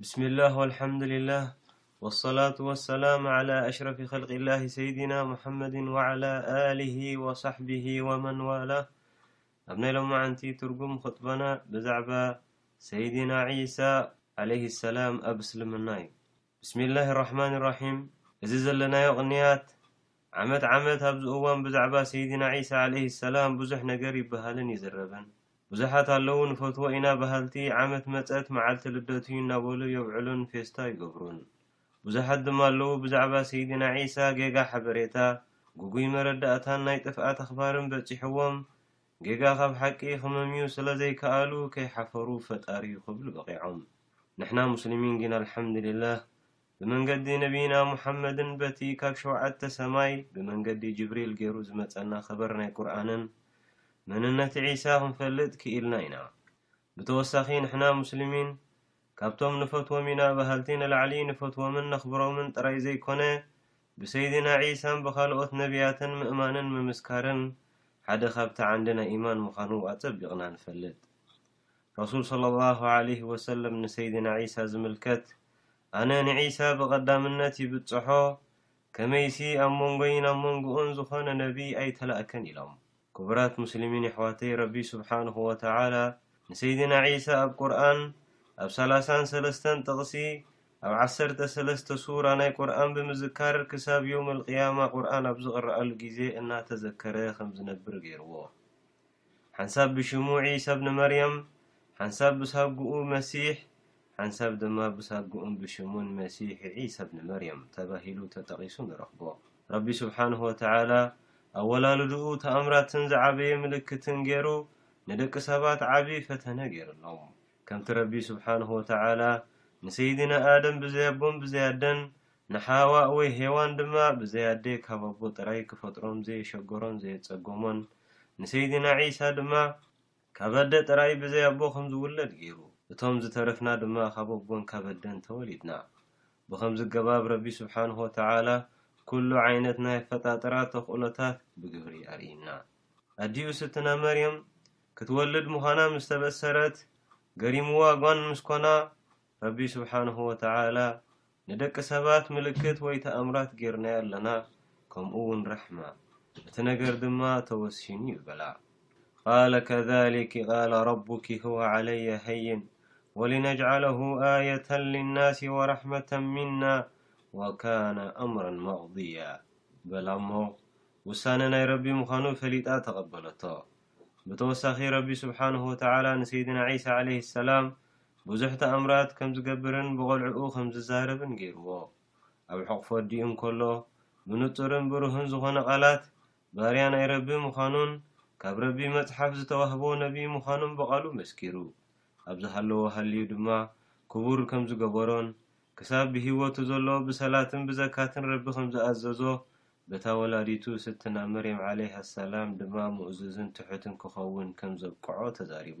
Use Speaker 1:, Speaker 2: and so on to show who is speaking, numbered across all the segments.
Speaker 1: ብስሚላህ ወልሓምዱሊላህ ወሰላቱ ወሰላም ዓላ ኣሽረፊ ኸልቂላሂ ሰይዲና ሙሓመድን ወዓላ ኣሊሂ ወሳሕቢሂ ወመን ዋላህ ኣብ ናይ ሎማዓንቲ ትርጉም ኹጥበና ብዛዕባ ሰይዲና ዒሳ ዓለይሂ ሰላም ኣብ እስልምና እዩ ብስሚላህ ራሕማን ራሒም እዚ ዘለናዮ ቅንያት ዓመት ዓመት ኣብዚ እዋን ብዛዕባ ሰይዲና ዒሳ ዓለይሂ ሰላም ብዙሕ ነገር ይበሃልን ይዝረብን ብዙሓት ኣለዉ ንፈትዎ ኢና በሃልቲ ዓመት መጸት መዓልቲ ልደቱ'ዩ እናበሉ የብዕሉን ፌስታ ይገብሩን። ብዙሓት ድማ ኣለዉ ብዛዕባ ሰይድና ዒሳ ጌጋ ሓበሬታ፣ ግጉይ መረዳእታን ናይ ጥፍኣት ኣኽባርን በጺሕዎም ጌጋ ካብ ሓቂ ክመምዩ ስለ ዘይከኣሉ ከይሓፈሩ ፈጣሪ'ዩ ክብሉ በቒዖም። ንሕና ሙስሊሚን ጊን ኣልሓምድሊላህ ብመንገዲ ነብይና ሙሓመድን በቲ ካብ ሸውዓተ ሰማይ ብመንገዲ ጅብሪል ጌሩ ዝመጸና ኸበር ናይ ቁርኣንን መንነት ዒሳ ክንፈልጥ ክኢልና ኢና። ብተወሳኺ ንሕና ሙስሊሚን ካብቶም ንፈትዎም ኢና በሃልቲ ንላዕሊ ንፈትዎምን ነኽብሮምን ጥራይ ዘይኮነ ብሰይድና ዒሳን ብኻልኦት ነብያትን ምእማንን ምምስካርን ሓደ ካብቲ ዓንዲ ናይ ኢማን ምዃኑ ኣጸቢቕና ንፈልጥ። ረሱል ሰለሏሁ ዓለይሂ ወሰለም ንሰይድና ዒሳ ዝምልከት ኣነ ንዒሳ ብቐዳምነት ይብጸሖ፣ ከመይሲ ኣብ መንጎይን ኣብ መንጎኡን ዝኾነ ነቢይ ኣይተላእከን ኢሎም። ክቡራት ሙስሊሚን የሕዋተይ ረቢ ሱብሓነሁ ወተዓላ ንሰይድና ዒሳ ኣብ ቁርኣን ኣብ ሰላሳን ሰለስተን ጥቕሲ ኣብ ዓሰርተ ሰለስተ ሱራ ናይ ቁርኣን ብምዝካር ክሳብ የውመል ቂያማ ቁርኣን ኣብ ዝቕረኣሉ ግዜ እናተዘከረ ከምዝነብር ገይርዎ። ሓንሳብ ብሽሙ ዒሰብ ንመርየም፣ ሓንሳብ ብሳጉኡ መሲሕ፣ ሓንሳብ ድማ ብሳጉኡን ብሽሙን መሲሕ ዒሰብ ንመርየም ተባሂሉ ተጠቒሱ ንረኽቦ። ረቢ ሱብሓነሁ ወተዓላ ኣወላልድኡ ተኣምራትን ዝዓበየ ምልክትን ገይሩ ንደቂ ሰባት ዓቢ ፈተነ ገይርሎም። ከምቲ ረቢ ሱብሓነሁ ወተዓላ ንሰይድና ኣደም ብዘይ ኣቦን ብዘይ ኣደን ንሓዋእ ወይ ሄዋን ድማ ብዘይ ኣደ ካብ ኣቦ ጥራይ ክፈጥሮም ዘየሸገሮን ዘየጸገሞን፣ ንሰይድና ዒሳ ድማ ካብ ኣደ ጥራይ ብዘይ ኣቦ ከም ዝውለድ ገይሩ። እቶም ዝተረፍና ድማ ካብ ኣቦን ካብ ኣደን ተወሊድና። ብኸምዚ ኣገባብ ረቢ ስብሓነሁ ወተዓላ ኩሉ ዓይነት ናይ ኣፈጣጥራ ተኽእሎታት ብግብሪ ኣርእዩና። ኣዲኡ ስትና መርየም ክትወልድ ምዃና ምስ ተበሰረት ገሪሙዋ ጓን ምስ ኮና ረቢ ስብሓነሁ ወተዓላ ንደቂ ሰባት ምልክት ወይ ተኣምራት ጌርናዮ ኣለና፣ ከምኡውን ራሕማ፣ እቲ ነገር ድማ ተወሲኑ እዩ በላ። ቃለ ከዛሊኪ ቃለ ረቡኪ ሁወ ዓለየ ሀይን ወሊነጅዓለሁ ኣየተን ሊናሲ ወራሕመተን ሚና ወካነ ኣምረን መቕድያ በላ እሞ ውሳነ ናይ ረቢ ምዃኑ ፈሊጣ ተቐበለቶ። ብተወሳኺ ረቢ ስብሓነሁ ወተዓላ ንሰይድና ዒሳ ዓለይሂ ሰላም ብዙሕ ተኣምራት ከም ዝገብርን ብቘልዕኡ ኸም ዚዛረብን ገይርዎ። ኣብ ሕቝፉ ኣዲኡ እንከሎ፣ ብንጹርን ብሩህን ዝዀነ ቓላት፣ ባርያ ናይ ረቢ ምዃኑን ካብ ረቢ መጽሓፍ ዝተዋህቦ ነብዪ ምዃኑን ብቓሉ መስኪሩ። ኣብ ዝሃለዎ ሃልዩ ድማ ክቡር ከም ዝገበሮን ክሳብ ብህይወቱ ዘሎ ብሰላትን ብዘካትን ረቢ ኸም ዝኣዘዞ፣ በታ ወላዲቱ ስትና መርየም ዓለይሃ ሰላም ድማ ምእዙዝን ትሑትን ኪኸውን ከም ዘብቅዖ ተዛሪቡ።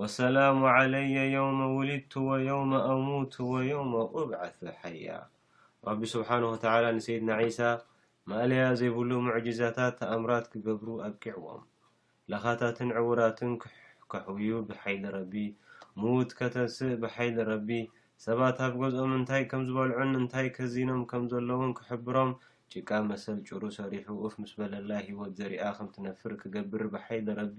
Speaker 1: ወሰላሙ ዓለየ የውመ ውሊድቱ ወየውመ ኣሙቱ ወየውመ ኡብዓሱ ሓያ ረቢ ስብሓነሁ ወተዓላ ንሰይድና ዒሳ ማእለያ ዘይብሉ ሙዕጂዛታት ተኣምራት ክገብሩ ኣብቂዕዎም ለኻታትን ዕውራትን ከሕውዩ ብሓይሊ ረቢ ምዉት ከተንስእ ብሓይሊ ረቢ ሰባት ኣብ ገዝኦም እንታይ ከም ዝበልዑን እንታይ ከዚኖም ከም ዘለዉን ክሕብሮም ጭቃ መሰል ጭሩ ሰሪሑ ኡፍ ምስ በለላ ህይወት ዘሪኣ ከም ትነፍር ክገብር ብሓይሊ ረቢ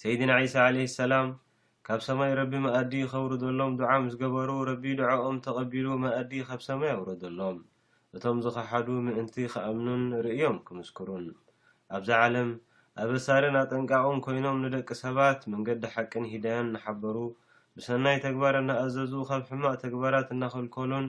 Speaker 1: ሰይድና ዒሳ ዓለይሂ ሰላም ካብ ሰማይ ረቢ መኣዲ ከውርደሎም ዱዓ ምስ ገበሩ ረቢ ዱዓኦም ተቐቢሉ መኣዲ ካብ ሰማይ ኣውረደሎም። እቶም ዝኸሓዱ ምእንቲ ክኣምኑን ርእዮም ክምስክሩን ኣብዛ ዓለም ኣበሳርን ኣጠንቃቕን ኮይኖም ንደቂ ሰባት መንገዲ ሓቅን ሂዳያን እናሓበሩ ብሰናይ ተግባር እናኣዘዙ ካብ ሕማቕ ተግባራት እናኸልከሉን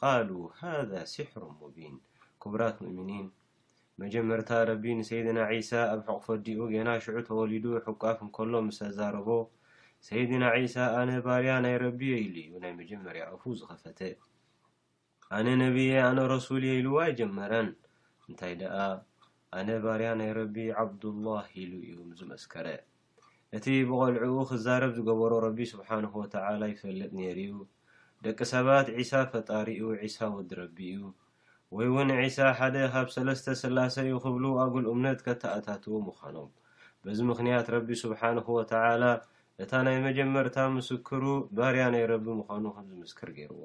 Speaker 1: ቃሉ ሃዛ ሲሕሩን ሙቢን ኩቡራት ሙእሚኒን መጀመርታ ረቢ ንሰይድና ዒሳ ኣብ ሕቁፎ ኣዲኡ ጌና ሽዑ ተወሊዱ ሕቋፍ እንከሎ ምስ ኣዛረቦ ሰይድና ዒሳ ኣነ ባርያ ናይ ረቢ እየ ኢሉ እዩ ናይ መጀመርያ ኣፉ ዝኸፈተ ኣነ ነቢ እየ ኣነ ረሱል እየ ኢልዎ ኣይጀመረን እንታይ ደኣ ኣነ ባርያ ናይ ረቢ ዓብዱላህ ኢሉ እዩ ዝመስከረ እቲ ብቆልዕኡ ክዛረብ ዝገበሮ ረቢ ስብሓነሁ ወተዓላ ይፈልጥ ነይሩ'ዩ። ደቂ ሰባት ዒሳ ፈጣሪ'ዩ ዒሳ ወዲ ረቢ'ዩ ወይ ውን ዒሳ ሓደ ካብ ሰለስተ ስላሰ'ዩ ክብሉ ኣጉል እምነት ከተኣታትዉ ምዃኖም። በዚ ምኽንያት ረቢ ስብሓነሁ ወተዓላ እታ ናይ መጀመርታ ምስክሩ ባርያ ናይ ረቢ ምዃኑ ከም ዝምስክር ገይርዎ።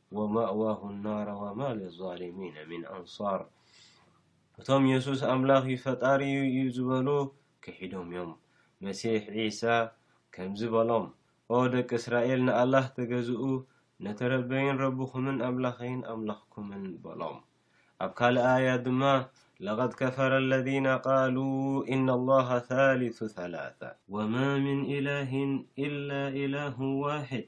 Speaker 1: ወማእዋሁ ናረ ወማ ሊዛሊሚነ ሚን ኣንሳር እቶም የሱስ ኣምላኽ እዩ ፈጣሪ እዩ ዝበሉ ክሒዶም እዮም መሲሕ ዒሳ ከምዚ በሎም ኦ ደቂ እስራኤል ንኣላህ ተገዝኡ ነተረበይን ረብኹምን ኣምላኸይን ኣምላኽኩምን በሎም ኣብ ካልእ ኣያ ድማ ለቐድ ከፈረ ለዚነ ቃሉ ኢነ ላሃ ሳሊሱ ሰላሳ ወማ ሚን ኢላህን ኢላ ኢላሁ ዋሕድ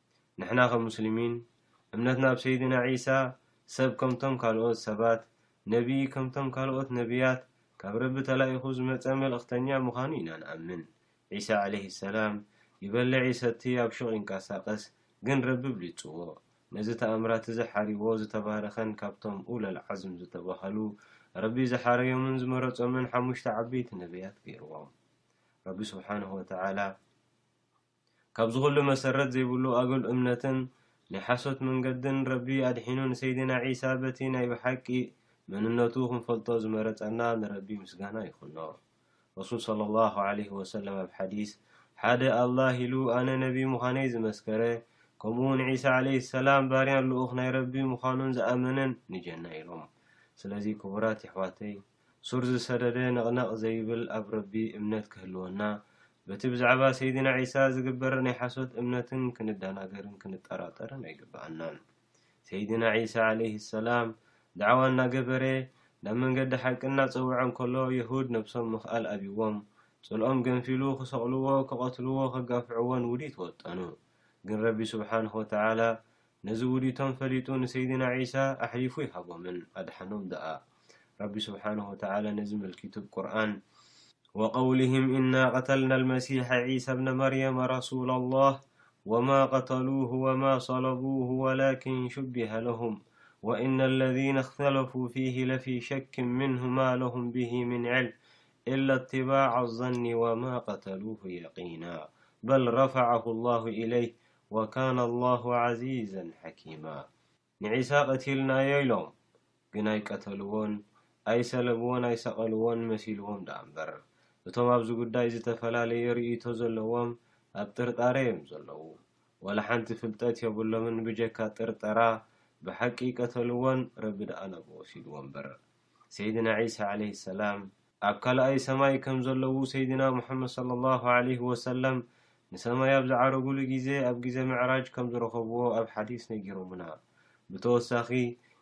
Speaker 1: ንሕና ከም ሙስሊሚን እምነትና ብ ሰይድና ዒሳ ሰብ ከምቶም ካልኦት ሰባት ነብይ ከምቶም ካልኦት ነብያት ካብ ረቢ ተላኢኹ ዝመጸ መልእኽተኛ ምኻኑ ኢና ንኣምን ዒሳ ዓለይሂ ሰላም ይበልዕ ይሰቲ ኣብ ሹቕ ይንቃሳቐስ ግን ረቢ ብሊጹዎ ነዚ ተኣምራት እዚ ሓርይዎ ዝተባረኸን ካብቶም ኡለል ዓዝም ዝተባሃሉ ረቢ ዝሓረዮምን ዝመረጾምን ሓሙሽተ ዓበይቲ ነብያት ገይርዎም ረቢ ሱብሓነሁ ወተዓላ ካብዚ ኩሉ መሰረት ዘይብሉ ኣጉል እምነትን ናይ ሓሶት መንገድን ረቢ ኣድሒኑ ንሰይድና ዒሳ በቲ ናይ ብሓቂ መንነቱ ክንፈልጦ ዝመረጸና ንረቢ ምስጋና ይኹኖ ረሱል ሰለሏሁ ዓለይሂ ወሰለም ኣብ ሓዲስ ሓደ ኣላህ ኢሉ ኣነ ነቢ ምዃነይ ዝመስከረ ከምኡውን ዒሳ ዓለይሂ ሰላም ባርያን ልኡኽ ናይ ረቢ ምዃኑን ዝኣመነን ንጀና ኢሎም ስለዚ ክቡራት የሕዋተይ ሱር ዝሰደደ ነቕነቕ ዘይብል ኣብ ረቢ እምነት ክህልወና፣ በቲ ብዛዕባ ሰይድና ዒሳ ዝግበር ናይ ሓሶት እምነትን ክንዳናገርን ክንጠራጠርን ኣይግበኣናን። ሰይድና ዒሳ ዓለይሂ ሰላም ዳዕዋ እናገበረ ናብ መንገዲ ሓቂ እናጸውዐ እንከሎ የሁድ ነብሶም ምኽኣል ኣብዎም ጽልኦም ገንፊሉ ክሰቕልዎ ክቐትልዎ ከጋፍዕዎን ውዲት ወጠኑ ግን ረቢ ሱብሓነሁ ወተዓላ نز ودتم فل نسيدنا عيسى احلفو يهبمن أحنم د رب سبحانه وتعالى ن ملكتب رآن وقولهم إنا قتلنا المسيح عيسى بن مريم رسول الله وما قتلوه وما صلبوه ولكن شبه لهم وإن الذين اختلفوا فيه لفي شك منه ما لهم به من عل إلا اتباع الظن وما قتلوه يقينا بل رفعه الله اليه ወካነ ኣላሁ ዓዚዘን ሓኪማ ንዒሳ ቀቲልናዮ ኢሎም ግን ኣይቀተልዎን ኣይሰለብዎን ኣይሰቐልዎን መሲልዎም ደኣ እምበር እቶም ኣብዚ ጉዳይ ዝተፈላለየ ርእይቶ ዘለዎም ኣብ ጥርጣረ እዮም ዘለዉ ዋላ ሓንቲ ፍልጠት የብሎምን ብጀካ ጥርጠራ ብሓቂ ቀተልዎን ረቢ ደኣ ናብኡ ወሲድዎ እምበር ሰይድና ዒሳ ዓለይሂ ሰላም ኣብ ካልኣይ ሰማይ ከም ዘለዉ ሰይድና ሙሐመድ ሰለሏሁ ዓለይሂ ወሰለም ንሰማይ ኣብ ዝዓረጉሉ ግዜ ኣብ ግዜ ምዕራጅ ከም ዝረኸብዎ ኣብ ሓዲስ ነጊሮሙና። ብተወሳኺ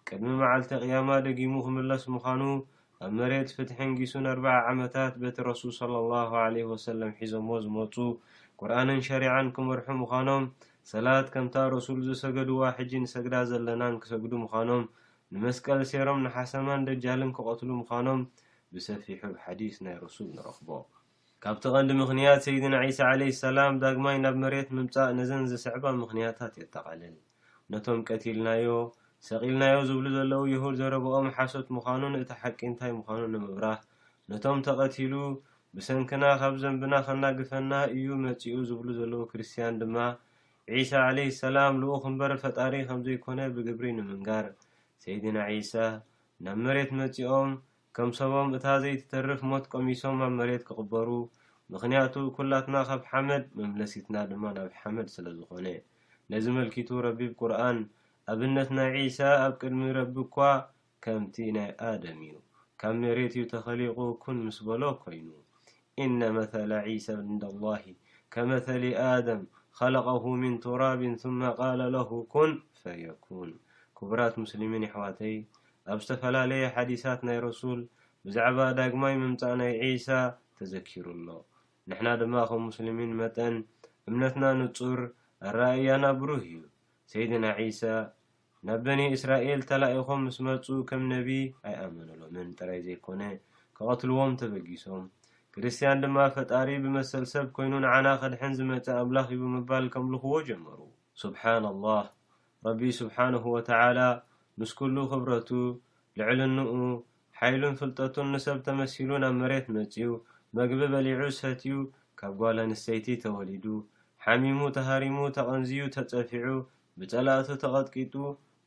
Speaker 1: ቅድሚ መዓልተ ቅያማ ደጊሙ ክምለስ ምዃኑ ኣብ መሬት ፍትሒ ንጊሱ ንኣርብዓ ዓመታት በቲ ረሱል ሰለሏሁ ዓለይሂ ወሰለም ሒዞሞ ዝመጹ ቁርኣንን ሸሪዓን ክመርሑ ምዃኖም ሰላት ከምታ ረሱል ዝሰገድዋ ሕጂ ንሰግዳ ዘለናን ክሰግዱ ምዃኖም ንመስቀል ሴሮም ንሓሰማን ደጃልን ክቐትሉ ምኻኖም ብሰፊሑ ኣብ ሓዲስ ናይ ሩሱል ንረኽቦ። ካብቲ ቀንዲ ምኽንያት ሰይድና ዒሳ ዓለይሂ ሰላም ዳግማይ ናብ መሬት ምምጻእ ነዘን ዝስዕባ ምኽንያታት የጠቓልል። ነቶም ቀቲልናዮ፣ ሰቒልናዮ ዝብሉ ዘለዉ የሁድ ዘረብኦም ሓሶት ምኻኑን እቲ ሓቂ እንታይ ምኻኑ ንምብራህ ነቶም ተቐቲሉ ብሰንክና ካብ ዘንብና ከናግፈና ኢዩ መጺኡ ዝብሉ ዘለዉ ክርስትያን ድማ ዒሳ ዓለይሂ ሰላም ልኡኽ እምበር ፈጣሪ ከም ዘይኮነ ብግብሪ ንምንጋር፣ ሰይድና ዒሳ ናብ መሬት መጺኦም ከም ሰቦም እታ ዘይትተርፍ ሞት ቀሚሶም ኣብ መሬት ክቕበሩ፣ ምኽንያቱ ኩላትና ካብ ሓመድ መምለሲትና ድማ ናብ ሓመድ ስለዝኾነ። ነዚ መልኪቱ ረቢ ብ ቁርኣን ኣብነት ናይ ዒሳ ኣብ ቅድሚ ረቢ እኳ ከምቲ ናይ ኣደም እዩ ካብ መሬት እዩ ተኸሊቁ ኩን ምስ በሎ ኮይኑ ኢነ መተለ ዒሰ እንደ ላሂ ከመተሊ ኣደም ኸለቀሁ ሚን ቱራቢን ሱመ ቃለ ለሁ ኩን ፈየኩን ኩቡራት ሙስሊሚን የሕዋተይ ኣብ ዝተፈላለየ ሓዲሳት ናይ ረሱል ብዛዕባ ዳግማይ ምምጻእ ናይ ዒሳ ተዘኪሩ ኣሎ ንሕና ድማ ከም ሙስሊሚን መጠን እምነትና ንጹር ኣረኣእያና ብሩህ እዩ ሰይድና ዒሳ ናብ በኒ እስራኤል ተላኢኾም ምስ መጹ ከም ነብይ ኣይኣመኑሎምን ጥራይ ዘይኮነ ክቐትልዎም ተበጊሶም። ክርስትያን ድማ ፈጣሪ ብመሰል ሰብ ኮይኑ ንዓና ከድሕን ዝመጸ ኣምላኽ እዩ ብምባል ከምልኽዎ ጀመሩ። ሱብሓን ኣላህ ረቢ ሱብሓነሁ ወተዓላ ምስ ኩሉ ክብረቱ፣ ልዕልንኡ፣ ሓይሉን ፍልጠቱን ንሰብ ተመሲሉ ናብ መሬት መጽዩ መግቢ በሊዑ ሰትዩ ካብ ጓል ኣንስተይቲ ተወሊዱ ሓሚሙ ተሃሪሙ ተቐንዝዩ ተጸፊዑ ብጸላእቱ ተቐጥቂጡ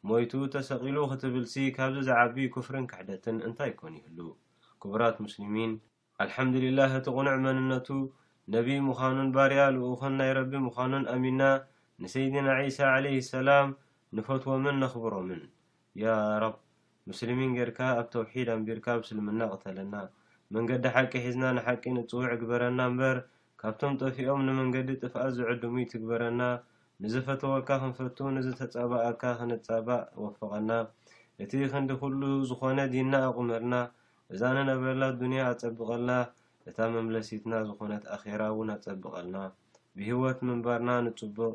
Speaker 1: ሞይቱ ተሰቒሉ ክትብልሲ ካብዚ ዝዓቢ ኩፍርን ክሕደትን እንታይ ኮን ይህሉ ክቡራት ሙስሊሚን ኣልሓምዱሊላህ እቲ ቕኑዕ መንነቱ ነቢይ ምዃኑን ባርያ ልኡኽን ናይ ረቢ ምዃኑን ኣሚና ንሰይድና ዒሳ ዓለይሂ ሰላም ንፈትዎምን ነኽብሮምን ያረብ ሙስሊሚን ጌርካ ኣብ ተውሒድ ኣንቢርካ ኣብ እስልምና ቅተለና መንገዲ ሓቂ ሒዝና ንሓቂ ንጽውዕ ግበረና እምበር ካብቶም ጠፊኦም ንመንገዲ ጥፍኣት ዝዕድሙ ይትግበረና ንዝፈተወካ ክንፈቱ ንዝተጻባኣካ ክንጻባእ ወፍቀና እቲ ክንዲ ኩሉ ዝኮነ ዲንና ኣቁመልና እዛ ንነብረላ ዱንያ ኣጸብቀልና እታ መምለሲትና ዝኮነት ኣኼራ ውን ኣጸብቀልና ብሂወት ምንባርና
Speaker 2: ንጽቡቅ